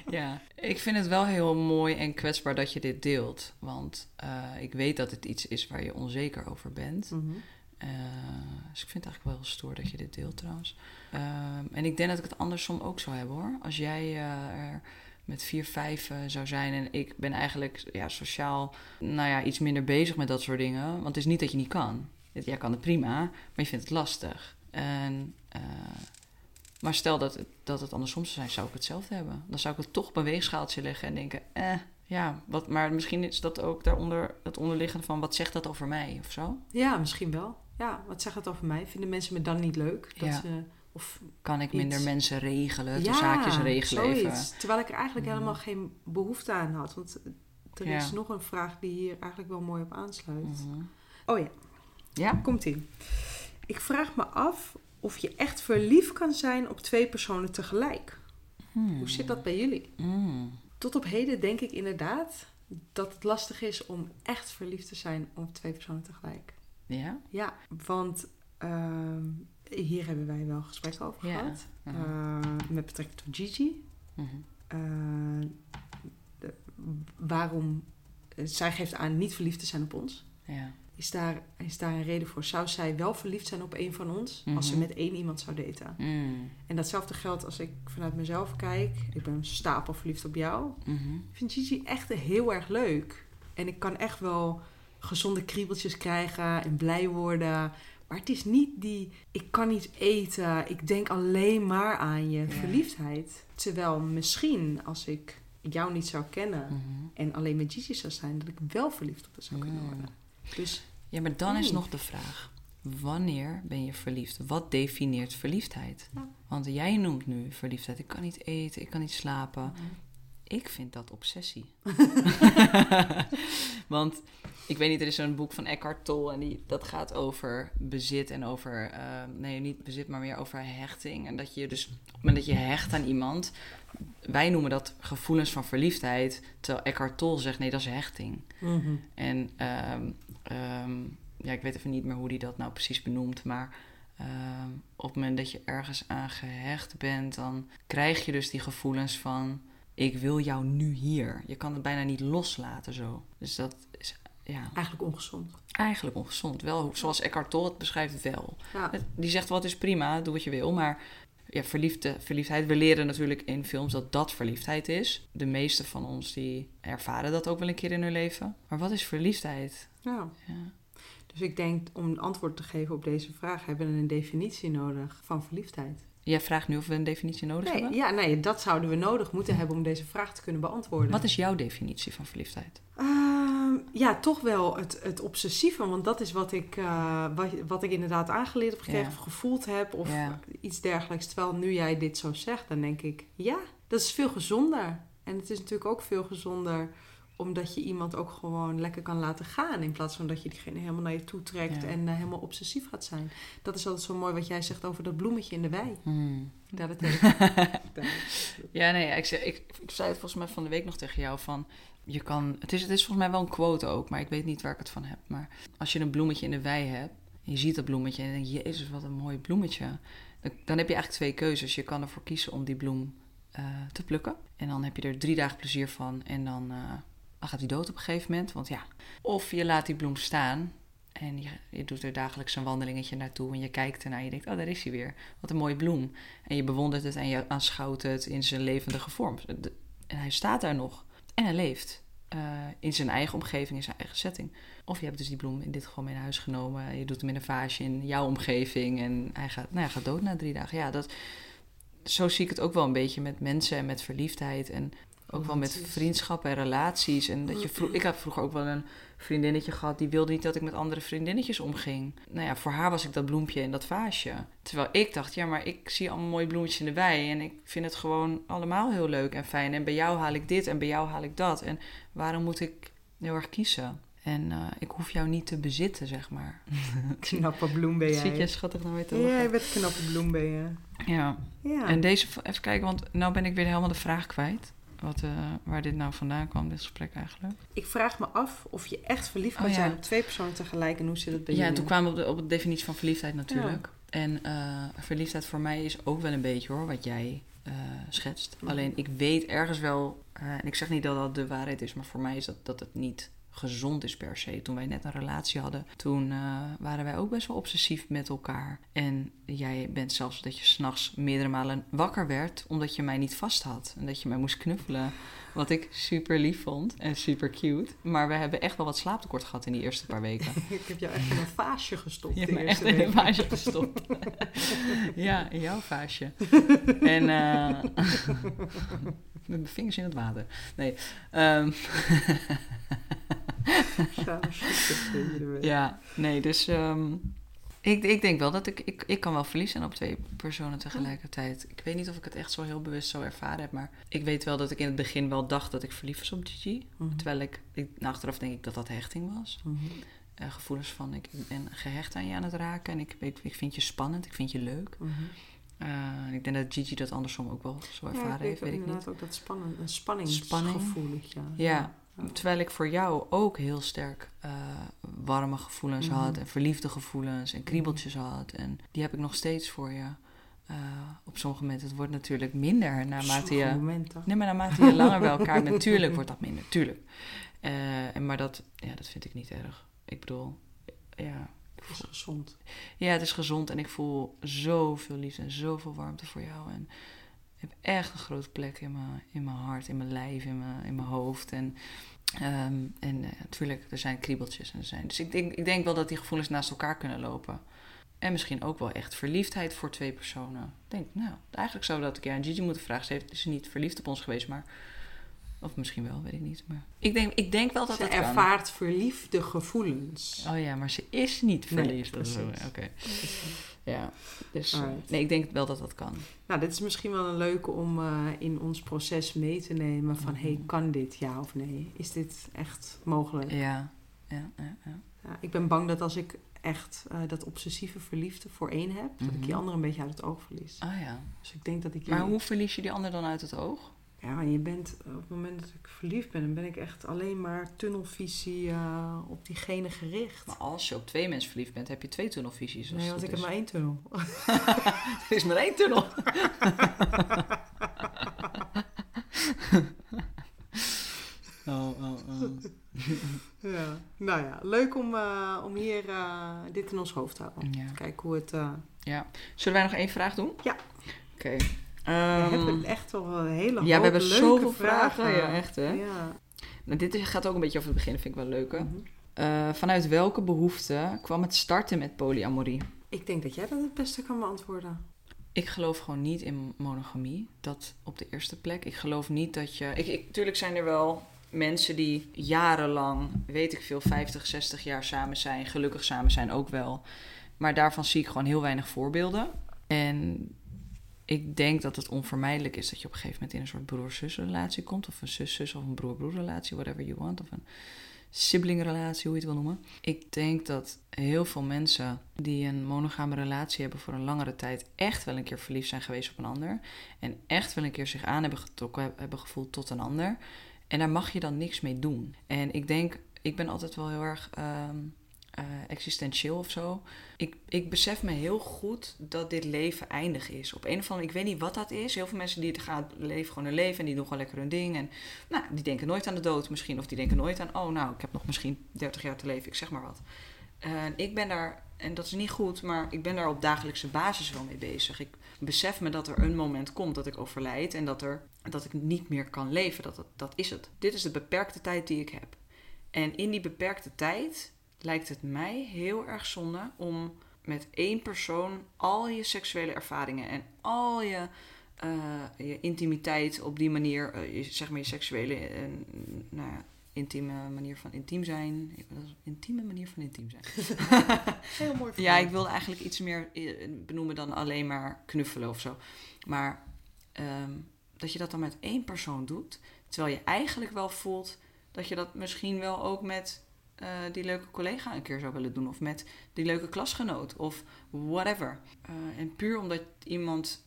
ja, ik vind het wel heel mooi en kwetsbaar dat je dit deelt. Want eh, ik weet dat het iets is waar je onzeker over bent. Mhm. Eh, dus ik vind het eigenlijk wel heel stoer dat je dit deelt trouwens. Ehm, en ik denk dat ik het andersom ook zou hebben hoor. Als jij eh, er met vier, vijf zou zijn en ik ben eigenlijk ja, sociaal nou ja, iets minder bezig met dat soort dingen. Want het is niet dat je niet kan. Jij kan het prima, maar je vindt het lastig. En, eh, maar stel dat het, dat het andersom zou zijn, zou ik hetzelfde hebben. Dan zou ik het toch op een weegschaaltje leggen en denken, eh, ja, wat, maar misschien is dat ook daaronder het onderliggende van wat zegt dat over mij of zo? Ja, misschien wel. Ja, wat zegt het over mij? Vinden mensen me dan niet leuk? Dat Ja. ze, of Kan ik minder mensen regelen, de zaakjes regelen even? zoiets. Terwijl ik er eigenlijk Mhm. helemaal geen behoefte aan had. Want er Ja. is nog een vraag die hier eigenlijk wel mooi op aansluit. Mhm. Oh ja, Ja? komt ie. Ik vraag me af of je echt verliefd kan zijn op twee personen tegelijk. Hmm. Hoe zit dat bij jullie? Mm. Tot op heden denk ik inderdaad dat het lastig is om echt verliefd te zijn op twee personen tegelijk. Ja? Ja, want ehm, hier hebben wij wel gesprekken over Ja. gehad. Mhm. Eh, met betrekking tot Gigi. Mhm. Eh, de- waarom zij geeft aan niet verliefd te zijn op ons. Ja. Is daar, is daar een reden voor? Zou zij wel verliefd zijn op een van ons als ze Mhm. met één iemand zou daten? Mm. En datzelfde geldt als ik vanuit mezelf kijk. Ik ben stapel verliefd op jou. Mhm. Ik vind Gigi echt heel erg leuk. En ik kan echt wel gezonde kriebeltjes krijgen en blij worden. Maar het is niet die, ik kan niet eten, ik denk alleen maar aan je Ja. verliefdheid. Terwijl misschien als ik jou niet zou kennen Mhm. en alleen met Gigi zou zijn, dat ik wel verliefd op haar zou kunnen worden. Dus Ja, maar dan is nog de vraag: wanneer ben je verliefd? Wat definieert verliefdheid? Ja. Want jij noemt nu verliefdheid. Ik kan niet eten, ik kan niet slapen. Ik vind dat obsessie. Want ik weet niet, er is zo'n boek van Eckhart Tolle en die, dat gaat over bezit en over, eh, nee, niet bezit, maar meer over hechting. En dat je dus, op het moment dat je hecht aan iemand, wij noemen dat gevoelens van verliefdheid, terwijl Eckhart Tolle zegt nee, dat is hechting. Mhm. En ehm, ehm, ja, ik weet even niet meer hoe die dat nou precies benoemt, maar ehm, op het moment dat je ergens aan gehecht bent, dan krijg je dus die gevoelens van ik wil jou nu hier. Je kan het bijna niet loslaten zo. Dus dat is ja, eigenlijk ongezond. eigenlijk ongezond. Wel zoals Eckhart Tolle het beschrijft wel. Ja. Die zegt wat is prima, doe wat je wil, maar ja, verliefde, verliefdheid. We leren natuurlijk in films dat dat verliefdheid is. De meeste van ons die ervaren dat ook wel een keer in hun leven. Maar wat is verliefdheid? Ja. Ja. Dus ik denk, om een antwoord te geven op deze vraag, hebben we een definitie nodig van verliefdheid. Jij vraagt nu of we een definitie nodig Nee, hebben? ja, nee, dat zouden we nodig moeten hebben om deze vraag te kunnen beantwoorden. Wat is jouw definitie van verliefdheid? Ehm, ja, toch wel het, het obsessieve, want dat is wat ik, eh, wat, wat ik inderdaad aangeleerd heb gekregen Ja. of gevoeld heb of Ja. iets dergelijks. Terwijl nu jij dit zo zegt, dan denk ik, ja, dat is veel gezonder. En het is natuurlijk ook veel gezonder omdat je iemand ook gewoon lekker kan laten gaan. In plaats van dat je diegene helemaal naar je toe trekt Ja. en eh, helemaal obsessief gaat zijn. Dat is altijd zo mooi wat jij zegt over dat bloemetje in de wei. Hmm. Dat heeft- Ja, nee, ik, zei, ik, ik zei het volgens mij van de week nog tegen jou van... Je kan, het, is, het is volgens mij wel een quote ook, maar ik weet niet waar ik het van heb. Maar als je een bloemetje in de wei hebt en je ziet dat bloemetje en je denkt... Jezus, wat een mooi bloemetje. Dan, dan heb je eigenlijk twee keuzes. Je kan ervoor kiezen om die bloem eh, te plukken. En dan heb je er drie dagen plezier van en dan, eh, gaat hij dood op een gegeven moment. Want ja, of je laat die bloem staan en je, je doet er dagelijks een wandelingetje naartoe... en je kijkt ernaar en je denkt, oh, daar is hij weer. Wat een mooie bloem. En je bewondert het en je aanschouwt het in zijn levendige vorm. En hij staat daar nog. En hij leeft. eh, in zijn eigen omgeving, in zijn eigen setting. Of je hebt dus die bloem in dit geval mee naar huis genomen. Je doet hem in een vaasje in jouw omgeving. En hij gaat, nou, gaat dood na drie dagen. Ja, dat, zo zie ik het ook wel een beetje met mensen en met verliefdheid. En ook wel met vriendschappen en relaties. En dat je ik had vroeger ook wel een vriendinnetje gehad... die wilde niet dat ik met andere vriendinnetjes omging. Nou ja, voor haar was ik dat bloempje in dat vaasje. Terwijl ik dacht, ja, maar ik zie allemaal mooie bloemetjes in de wei... en ik vind het gewoon allemaal heel leuk en fijn. En bij jou haal ik dit en bij jou haal ik dat. En waarom moet ik heel erg kiezen? En eh, ik hoef jou niet te bezitten, zeg maar. Knappe bloem ben jij. Zit je schattig nou weer te Ja, jij bent knappe bloem ben je. Ja. Ja. En deze, even kijken, want nou ben ik weer helemaal de vraag kwijt. Wat, eh, waar dit nou vandaan kwam, dit gesprek eigenlijk. Ik vraag me af of je echt verliefd kan Oh, ja. zijn op twee personen tegelijk en hoe zit het bij Ja, en jullie? toen kwamen we op de, op de definitie van verliefdheid natuurlijk. En eh, verliefdheid voor mij is ook wel een beetje hoor, wat jij eh, schetst. Mhm. Alleen ik weet ergens wel, en ik zeg niet dat dat de waarheid is, maar voor mij is dat, dat het niet gezond is per se. Toen wij net een relatie hadden, toen eh, waren wij ook best wel obsessief met elkaar. En jij bent zelfs dat je s'nachts meerdere malen wakker werd omdat je mij niet vast had. En dat je mij moest knuffelen. Wat ik super lief vond en super cute. Maar we hebben echt wel wat slaaptekort gehad in die eerste paar weken. Ik heb jou echt in een vaasje gestopt. Je hebt echt in een vaasje gestopt. ja, in jouw vaasje. En eh, met mijn vingers in het water. Nee. ehm, Ja, nee, dus ehm, ik, ik denk wel dat ik, ik... Ik kan wel verliefd zijn op twee personen tegelijkertijd. Ik weet niet of ik het echt zo heel bewust zo ervaren heb. Maar ik weet wel dat ik in het begin wel dacht dat ik verliefd was op Gigi. Mhm. Terwijl ik, ik nou, achteraf denk ik dat dat hechting was. Mhm. Eh, gevoelens van ik ben gehecht aan je aan het raken. En ik, weet, ik vind je spannend, ik vind je leuk. Mhm. Eh, ik denk dat Gigi dat andersom ook wel zo Ja, ik ervaren heeft, weet ik niet. inderdaad ook dat spannen, een spanningsgevoel. Ja. Ja. Terwijl ik voor jou ook heel sterk eh, warme gevoelens Mhm. had en verliefde gevoelens en kriebeltjes had. En die heb ik nog steeds voor je. Eh, op sommige momenten. Het wordt natuurlijk minder naarmate je... momenten. Nee, maar naarmate je langer bij elkaar bent, tuurlijk wordt dat minder, tuurlijk. Eh, en maar dat, ja, dat vind ik niet erg. Ik bedoel, ja, Het is gezond. ja, het is gezond en ik voel zoveel liefde en zoveel warmte voor jou. En ik heb echt een grote plek in mijn, in mijn hart, in mijn lijf, in mijn, in mijn hoofd. En, ehm, en eh, natuurlijk, er zijn kriebeltjes. En er zijn, dus ik denk, ik denk wel dat die gevoelens naast elkaar kunnen lopen. En misschien ook wel echt verliefdheid voor twee personen. Ik denk, nou, eigenlijk zou dat ik aan Gigi moeten vragen. Ze heeft, is ze niet verliefd op ons geweest, maar... Of misschien wel, weet ik niet. Maar ik denk, ik denk wel dat Ze dat kan. ervaart verliefde gevoelens. Oh ja, maar ze is niet Nee, verliefd. Precies. Oké. Ja, dus Alright. nee, ik denk wel dat dat kan. Nou, dit is misschien wel een leuke om eh, in ons proces mee te nemen van... Mhm. hey, kan dit, ja of nee? Is dit echt mogelijk? Ja, ja, ja. ja. Ja, ik ben bang dat als ik echt eh, dat obsessieve verliefde voor één heb... dat ik die Mhm. andere een beetje uit het oog verlies. Ah ja. Dus ik denk dat ik... Maar hoe verlies je die ander dan uit het oog? Ja, je bent op het moment dat ik verliefd ben... dan ben ik echt alleen maar tunnelvisie eh, op diegene gericht. Maar als je op twee mensen verliefd bent, heb je twee tunnelvisies. nee, want ik heb maar één tunnel. Er is maar één tunnel. oh, oh, oh. Ja, nou ja, leuk om, eh, om hier eh, dit in ons hoofd te houden. Ja. Kijken hoe het... eh, ja. Zullen wij nog één vraag doen? Ja. Oké. We Ehm, hebben echt wel een hele hoop ja, we hebben zoveel vragen. vragen. Ja, echt hè. Ja. Nou, dit gaat ook een beetje over het begin, vind ik wel leuk. Mhm. Eh, vanuit welke behoefte kwam het starten met polyamorie? Ik denk dat jij dat het beste kan beantwoorden. Ik geloof gewoon niet in monogamie. Dat op de eerste plek. Ik geloof niet dat je. Ik, ik, tuurlijk zijn er wel mensen die jarenlang, weet ik veel, 50, 60 jaar samen zijn. Gelukkig samen zijn ook wel. Maar daarvan zie ik gewoon heel weinig voorbeelden. En ik denk dat het onvermijdelijk is dat je op een gegeven moment in een soort broer-zus-relatie komt. Of een zus-zus of een broer-broer-relatie, whatever you want. Of een siblingrelatie, hoe je het wil noemen. Ik denk dat heel veel mensen die een monogame relatie hebben voor een langere tijd echt wel een keer verliefd zijn geweest op een ander. En echt wel een keer zich aan hebben getrokken, hebben gevoeld tot een ander. En daar mag je dan niks mee doen. En ik denk, ik ben altijd wel heel erg ehm, uh, existentieel of zo. Ik, ik besef me heel goed dat dit leven eindig is. Op een of andere ik weet niet wat dat is. Heel veel mensen die het gaan leven gewoon hun leven en die doen gewoon lekker hun ding. En nou, die denken nooit aan de dood misschien. Of die denken nooit aan, oh nou, ik heb nog misschien 30 jaar te leven, ik zeg maar wat. Ik ben daar, en dat is niet goed, maar ik ben daar op dagelijkse basis wel mee bezig. Ik besef me dat er een moment komt dat ik overlijd en dat, er, dat ik niet meer kan leven. Dat, dat is het. Dit is de beperkte tijd die ik heb. En in die beperkte tijd lijkt het mij heel erg zonde om met één persoon al je seksuele ervaringen en al je, uh, je intimiteit op die manier, uh, je, zeg maar je seksuele, uh, nou ja, intieme manier van intiem zijn. Intieme manier van intiem zijn. heel mooi. Ja, ik wilde eigenlijk iets meer benoemen dan alleen maar knuffelen of zo. Maar um, dat je dat dan met één persoon doet, terwijl je eigenlijk wel voelt dat je dat misschien wel ook met uh, die leuke collega een keer zou willen doen. Of met die leuke klasgenoot. Of whatever. Uh, en puur omdat iemand.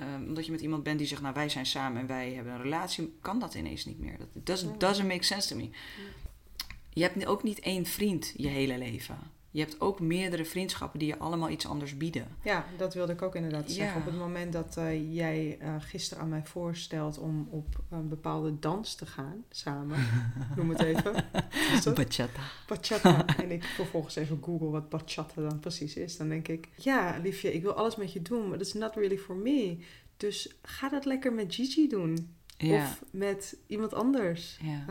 Uh, omdat je met iemand bent die zegt, nou wij zijn samen en wij hebben een relatie, kan dat ineens niet meer. Dat doesn't, doesn't make sense to me. Je hebt ook niet één vriend je hele leven je hebt ook meerdere vriendschappen die je allemaal iets anders bieden. Ja, dat wilde ik ook inderdaad zeggen. Op het moment dat uh, jij uh, gisteren aan mij voorstelt om op een bepaalde dans te gaan, samen, noem het even. Bachata. Bachata. en ik vervolgens even google wat bachata dan precies is. Dan denk ik, ja, liefje, ik wil alles met je doen, maar dat is not really for me. Dus ga dat lekker met Gigi doen. Ja. Of met iemand anders. Ja.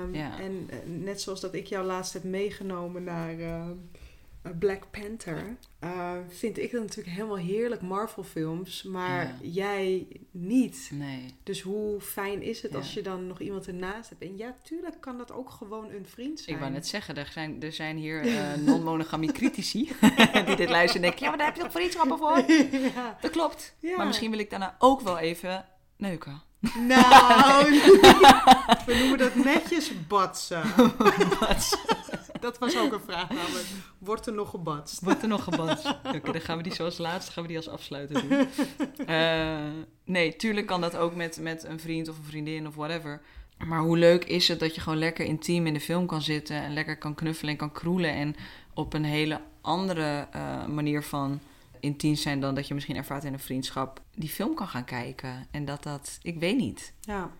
Um, ja. En uh, net zoals dat ik jou laatst heb meegenomen naar eh, Black Panther uh, vind ik dat natuurlijk helemaal heerlijk Marvel films, maar jij niet. Nee. Dus hoe fijn is het als je dan nog iemand ernaast hebt? En ja, tuurlijk kan dat ook gewoon een vriend zijn. Ik wou net zeggen, er zijn, er zijn hier uh, non-monogamie critici die dit luisteren en denken, ja, maar daar heb je toch vriendschappen voor? ja. Dat klopt. Maar misschien wil ik daarna ook wel even neuken. Nou, we noemen dat netjes batsen. Dat was ook een vraag namelijk. Wordt er nog gebatst? Wordt er nog gebatst? Oké, dan gaan we die zoals laatste gaan we die als afsluiten doen. Uh, nee, tuurlijk kan dat ook met, met een vriend of een vriendin of whatever. Maar hoe leuk is het dat je gewoon lekker intiem in de film kan zitten... en lekker kan knuffelen en kan kroelen... en op een hele andere uh, manier van intiem zijn dan dat je misschien ervaart in een vriendschap, die film kan gaan kijken. En dat dat, ik weet niet. Ja,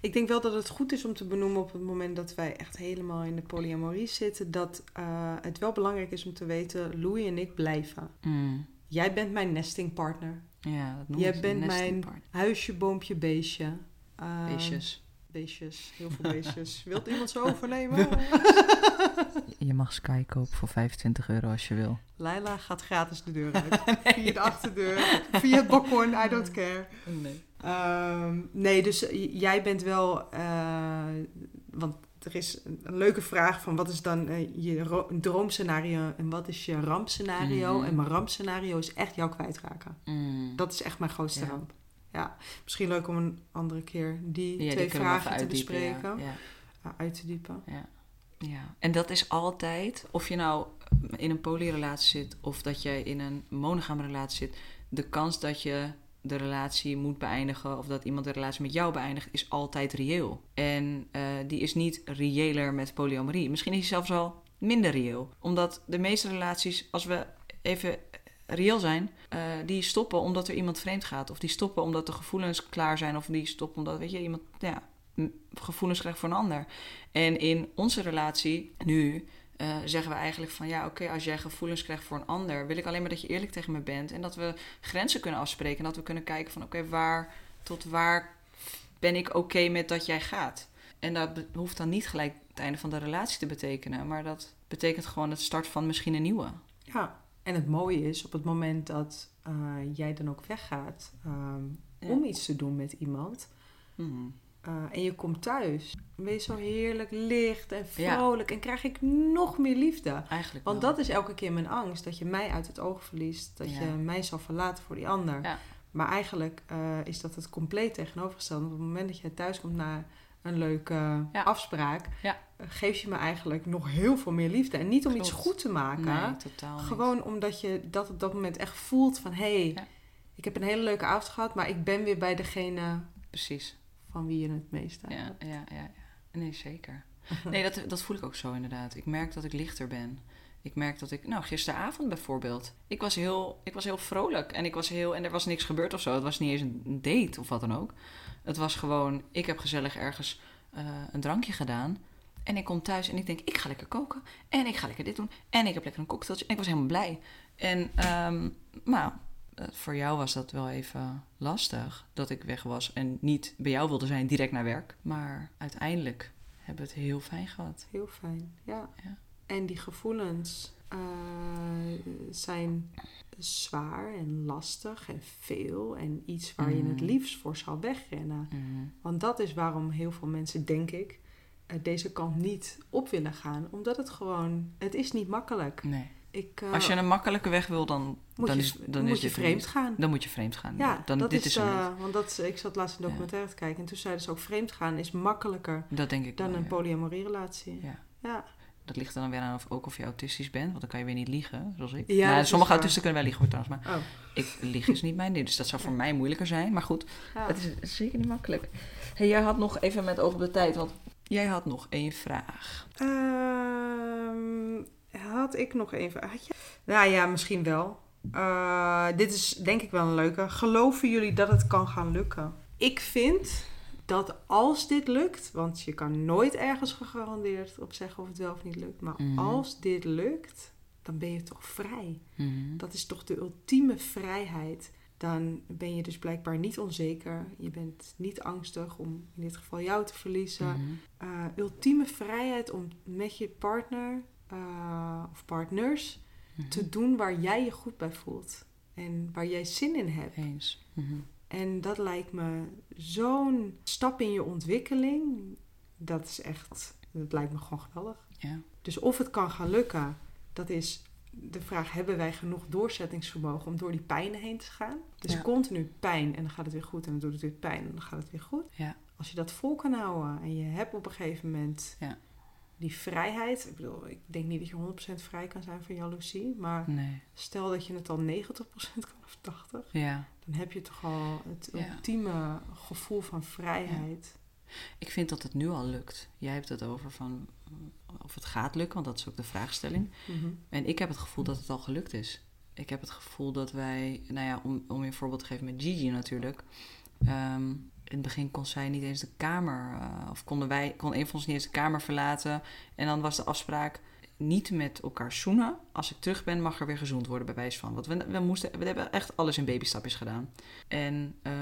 ik denk wel dat het goed is om te benoemen op het moment dat wij echt helemaal in de polyamorie zitten, dat uh, het wel belangrijk is om te weten, Louis en ik blijven. Mm. Jij bent mijn nestingpartner. Ja, dat Jij bent mijn huisje, boompje, beestje. Um, Beestjes beestjes, heel veel beestjes. Wilt iemand ze overnemen? je mag Sky kopen voor 25 euro als je wil. Laila gaat gratis de deur uit. Via de achterdeur, via het balkon, I don't care. Nee. Um, nee, dus jij bent wel... Uh, want er is een leuke vraag van wat is dan uh, je droomscenario en wat is je rampscenario? Mm. En mijn rampscenario is echt jou kwijtraken. Mm. Dat is echt mijn grootste ja. ramp ja, misschien leuk om een andere keer die twee vragen te bespreken. Ja. uit te diepen. Ja. ja, en dat is altijd, of je nou in een polyrelatie zit of dat je in een monogame relatie zit, de kans dat je de relatie moet beëindigen of dat iemand de relatie met jou beëindigt, is altijd reëel. En uh, die is niet reëler met polyamorie. Misschien is die zelfs wel minder reëel. Omdat de meeste relaties, als we even reëel zijn, uh, die stoppen omdat er iemand vreemd gaat. Of die stoppen omdat de gevoelens klaar zijn. Of die stoppen omdat, weet je, iemand ja, gevoelens krijgt voor een ander. En in onze relatie nu uh, zeggen we eigenlijk van ja, oké, als jij gevoelens krijgt voor een ander, wil ik alleen maar dat je eerlijk tegen me bent. En dat we grenzen kunnen afspreken. En dat we kunnen kijken van oké, waar tot waar ben ik oké met dat jij gaat. En dat hoeft dan niet gelijk het einde van de relatie te betekenen. Maar dat betekent gewoon het start van misschien een nieuwe. Ja, en het mooie is, op het moment dat uh, jij dan ook weggaat um, ja. om iets te doen met iemand. Mm. Uh, en je komt thuis. Je zo heerlijk licht en vrolijk. Ja. En krijg ik nog meer liefde. Eigenlijk Want wel. dat is elke keer mijn angst. Dat je mij uit het oog verliest. Dat je mij zal verlaten voor die ander. Maar eigenlijk eh, is dat het compleet tegenovergestelde. Op het moment dat je thuis komt na een leuke afspraak, eh, geef je me eigenlijk nog heel veel meer liefde. En niet om iets goed te maken. Nee, totaal niet. Gewoon omdat je dat op dat moment echt voelt van... hé, hey, ik heb een hele leuke avond gehad... maar ik ben weer bij degene Precies. Van wie je het meest aan Ja, ja, ja. Nee, zeker. Nee, dat, dat voel ik ook zo inderdaad. Ik merk dat ik lichter ben. Ik merk dat ik, nou, gisteravond bijvoorbeeld. Ik was heel, ik was heel vrolijk en ik was heel, en er was niks gebeurd of zo. Het was niet eens een date of wat dan ook. Het was gewoon, ik heb gezellig ergens eh, een drankje gedaan. En ik kom thuis en ik denk, ik ga lekker koken. En ik ga lekker dit doen. En ik heb lekker een cocktailtje. En ik was helemaal blij. En, ehm nou, eh, voor jou was dat wel even lastig. Dat ik weg was en niet bij jou wilde zijn direct naar werk. Maar uiteindelijk hebben we het heel fijn gehad. Heel fijn, ja. Ja. En die gevoelens eh, zijn zwaar en lastig en veel. En iets waar je het Mhm. liefst voor zou wegrennen. Mhm. Want dat is waarom heel veel mensen, denk ik, eh, deze kant niet op willen gaan. Omdat het gewoon, het is niet makkelijk. Nee. Ik, eh, Als je een makkelijke weg wil, dan, moet dan je, is, dan moet is je vreemd gaan. Dan moet je vreemd gaan. Ja, dan, dat dit is, niet. want dat, ik zat laatst een Ja. documentaire te kijken en toen zeiden ze ook vreemd gaan is makkelijker Dat denk ik dan wel, een ja. polyamorie relatie. Ja. Ja. Dat ligt er dan weer aan of, ook of je autistisch bent. Want dan kan je weer niet liegen, zoals ik. Ja, nou, sommige autisten kunnen wel liegen hoor trouwens. Maar Oh, ik lieg is niet mijn ding. Dus dat zou voor mij moeilijker zijn. Maar goed, het is zeker niet makkelijk. Hey, jij had nog even met oog op de tijd. Want jij had nog één vraag. Ehm, had ik nog even. Had je... Nou ja, misschien wel. Eh, dit is denk ik wel een leuke. Geloven jullie dat het kan gaan lukken? Ik vind dat als dit lukt, want je kan nooit ergens gegarandeerd op zeggen of het wel of niet lukt, maar Mhm. als dit lukt, dan ben je toch vrij. Mhm. Dat is toch de ultieme vrijheid. Dan ben je dus blijkbaar niet onzeker. Je bent niet angstig om in dit geval jou te verliezen. Mhm. Uh, ultieme vrijheid om met je partner uh, of partners Mhm. te doen waar jij je goed bij voelt. En waar jij zin in hebt. Eens. Mhm. En dat lijkt me zo'n stap in je ontwikkeling. Dat is echt, dat lijkt me gewoon geweldig. Ja. Dus of het kan gaan lukken, dat is de vraag: hebben wij genoeg doorzettingsvermogen om door die pijn heen te gaan? Dus Ja. continu pijn en dan gaat het weer goed en dan doet het weer pijn en dan gaat het weer goed. Ja. Als je dat vol kan houden en je hebt op een gegeven moment Ja. Die vrijheid. Ik bedoel, ik denk niet dat je 100% vrij kan zijn van jaloezie, maar Nee. stel dat je het al 90% kan of 80%, Ja. dan heb je toch al het Ja. ultieme gevoel van vrijheid. Ik vind dat het nu al lukt. Jij hebt het over van of het gaat lukken, want dat is ook de vraagstelling. Mhm. En ik heb het gevoel dat het al gelukt is. Ik heb het gevoel dat wij, nou ja, om, om je een voorbeeld te geven met Gigi natuurlijk. Ehm, in het begin kon zij niet eens de kamer, eh, of konden wij, kon een van ons niet eens de kamer verlaten. En dan was de afspraak niet met elkaar zoenen. Als ik terug ben, mag er weer gezoend worden, bij wijze van. Want we, we, moesten, we hebben echt alles in babystapjes gedaan. En, eh,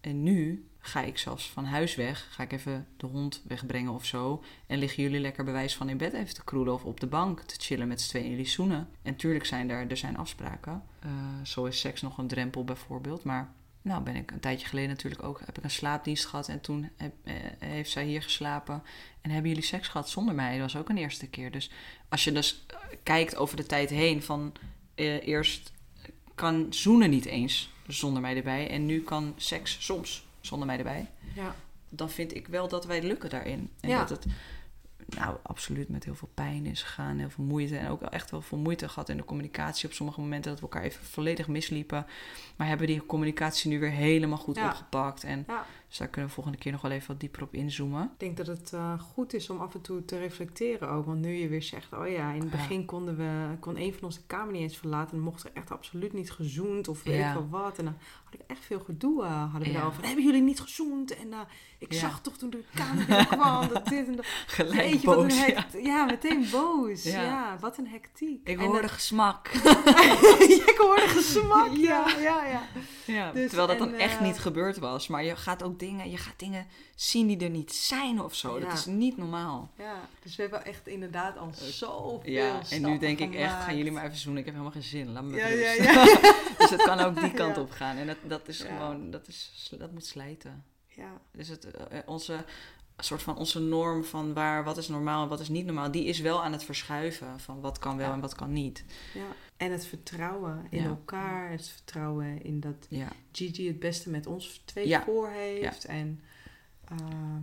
en nu ga ik zelfs van huis weg. Ga ik even de hond wegbrengen of zo. En liggen jullie lekker bij wijze van in bed even te kroelen of op de bank te chillen met z'n tweeën jullie zoenen. En tuurlijk zijn er, er zijn afspraken. Eh, zo is seks nog een drempel bijvoorbeeld. Maar nou ben ik een tijdje geleden natuurlijk ook, heb ik een slaapdienst gehad. En toen heb, eh, heeft zij hier geslapen. En hebben jullie seks gehad zonder mij? Dat was ook een eerste keer. Dus als je dus eh, kijkt over de tijd heen van eh, eerst kan zoenen niet eens zonder mij erbij. En nu kan seks soms zonder mij erbij Ja. dan vind ik wel dat wij lukken daarin. En Ja. dat het nou absoluut met heel veel pijn is gegaan, heel veel moeite. En ook echt wel veel moeite gehad in de communicatie op sommige momenten dat we elkaar even volledig misliepen. Maar hebben die communicatie nu weer helemaal goed Ja. opgepakt. En Ja. Dus daar kunnen we volgende keer nog wel even wat dieper op inzoomen. Ik denk dat het eh, goed is om af en toe te reflecteren ook. Want nu je weer zegt, oh ja, in het Ja. begin konden we, kon een van ons de kamer niet eens verlaten. En mocht er echt absoluut niet gezoend of weet Ja. ik wel wat. En dan had ik echt veel gedoe, eh, hadden we Ja. daarover. Hebben jullie niet gezoend? En eh, ik zag toch toen de kamer binnenkwam dat dit en dat. Gelijk Jeetje, wat een boos, ja. hect- ja. meteen boos. Ja. Wat een hectiek. Ik En hoorde dat- gesmak. ik hoorde gesmak, ja, ja, ja. Ja, Dus, terwijl dat dan echt niet gebeurd was. Maar je gaat ook dingen, je gaat dingen zien die er niet zijn of zo. Dat is niet normaal. Ja, dus we hebben echt inderdaad al zoveel Ja, en nu denk ik echt, gaan jullie maar even zoenen. Ik heb helemaal geen zin. Laat me Ja, ja, ja. dus het kan ook die kant op gaan. En dat, dat is gewoon, dat, is, dat moet slijten. ja. Dus het, eh, onze, soort van onze norm van waar, wat is normaal en wat is niet normaal, die is wel aan het verschuiven van wat kan wel en wat kan niet. Ja. En het vertrouwen in Ja. elkaar, het vertrouwen in dat Ja, Gigi het beste met ons twee Ja. voor heeft. En eh,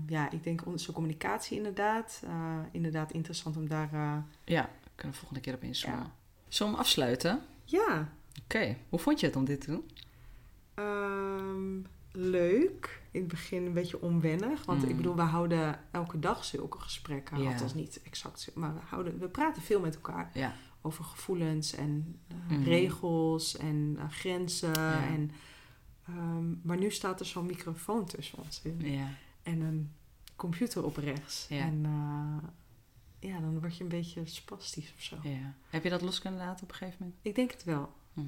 ja, ik denk onze communicatie inderdaad. eh, inderdaad interessant om daar... eh, ja. Kunnen we volgende keer op inzoomen. Zullen we hem afsluiten? ja, Oké, hoe vond je het om dit te doen? ehm, leuk. In het begin een beetje onwennig. Want Mm. ik bedoel, we houden elke dag zulke gesprekken. Ja. Althans niet exact, maar we, houden, we praten veel met elkaar. Ja, Over gevoelens en eh, Mhm. regels en eh, grenzen. Ja. En, ehm, maar nu staat er zo'n microfoon tussen ons in. ja, en een computer op rechts. Ja. En eh, ja, dan word je een beetje spastisch of zo. ja. Heb je dat los kunnen laten op een gegeven moment? Ik denk het wel. Mhm.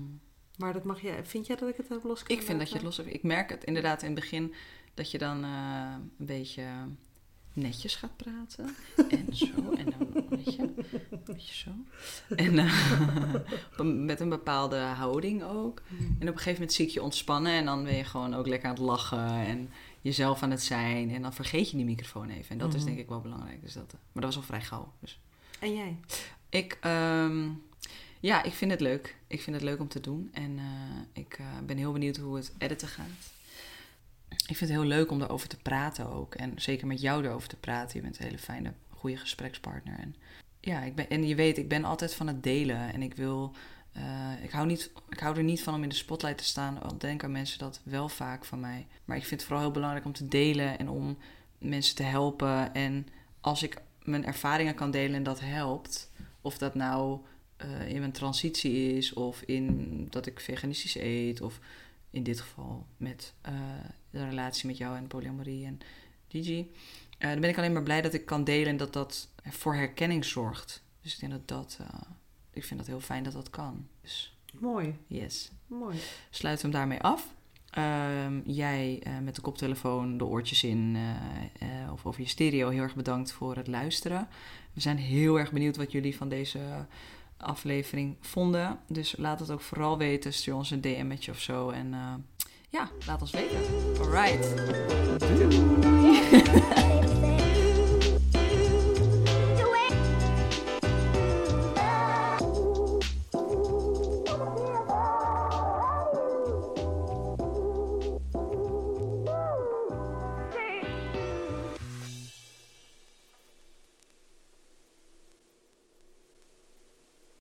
Maar dat mag jij. Vind jij dat ik het heb los Ik vind dat je het los hebt. Ik merk het inderdaad in het begin dat je dan een beetje netjes gaat praten. En zo. En dan, weet je, zo. En eh, met een bepaalde houding ook. En op een gegeven moment zie ik je ontspannen. En dan ben je gewoon ook lekker aan het lachen. En jezelf aan het zijn. En dan vergeet je die microfoon even. En dat is Mhm. denk ik wel belangrijk. Dus dat, eh, maar dat was al vrij gauw. Dus. En jij? Ik, ehm, ja, ik vind het leuk. Ik vind het leuk om te doen. En eh, ik ben heel benieuwd hoe het editen gaat. Ik vind het heel leuk om erover te praten ook. En zeker met jou erover te praten. Je bent een hele fijne, goede gesprekspartner. En, ja, ik ben, en je weet, ik ben altijd van het delen. En ik wil... eh, ik, hou niet, ik hou er niet van om in de spotlight te staan. Al denken mensen dat wel vaak van mij. Maar ik vind het vooral heel belangrijk om te delen. En om mensen te helpen. En als ik mijn ervaringen kan delen en dat helpt... Of dat nou eh, in mijn transitie is, of in dat ik veganistisch eet, of in dit geval met eh, de relatie met jou en polyamorie en Gigi. Eh, dan ben ik alleen maar blij dat ik kan delen en dat dat voor herkenning zorgt. Dus ik denk dat dat, eh, ik vind dat heel fijn dat dat kan. Dus Mooi. yes, Mooi. sluiten we hem daarmee af. Ehm, jij eh, met de koptelefoon, de oortjes in eh, of over je stereo, heel erg bedankt voor het luisteren. We zijn heel erg benieuwd wat jullie van deze aflevering vonden. Dus laat het ook vooral weten. Stuur ons een DM'tje of zo. En ja, laat ons weten. Alright. Doei.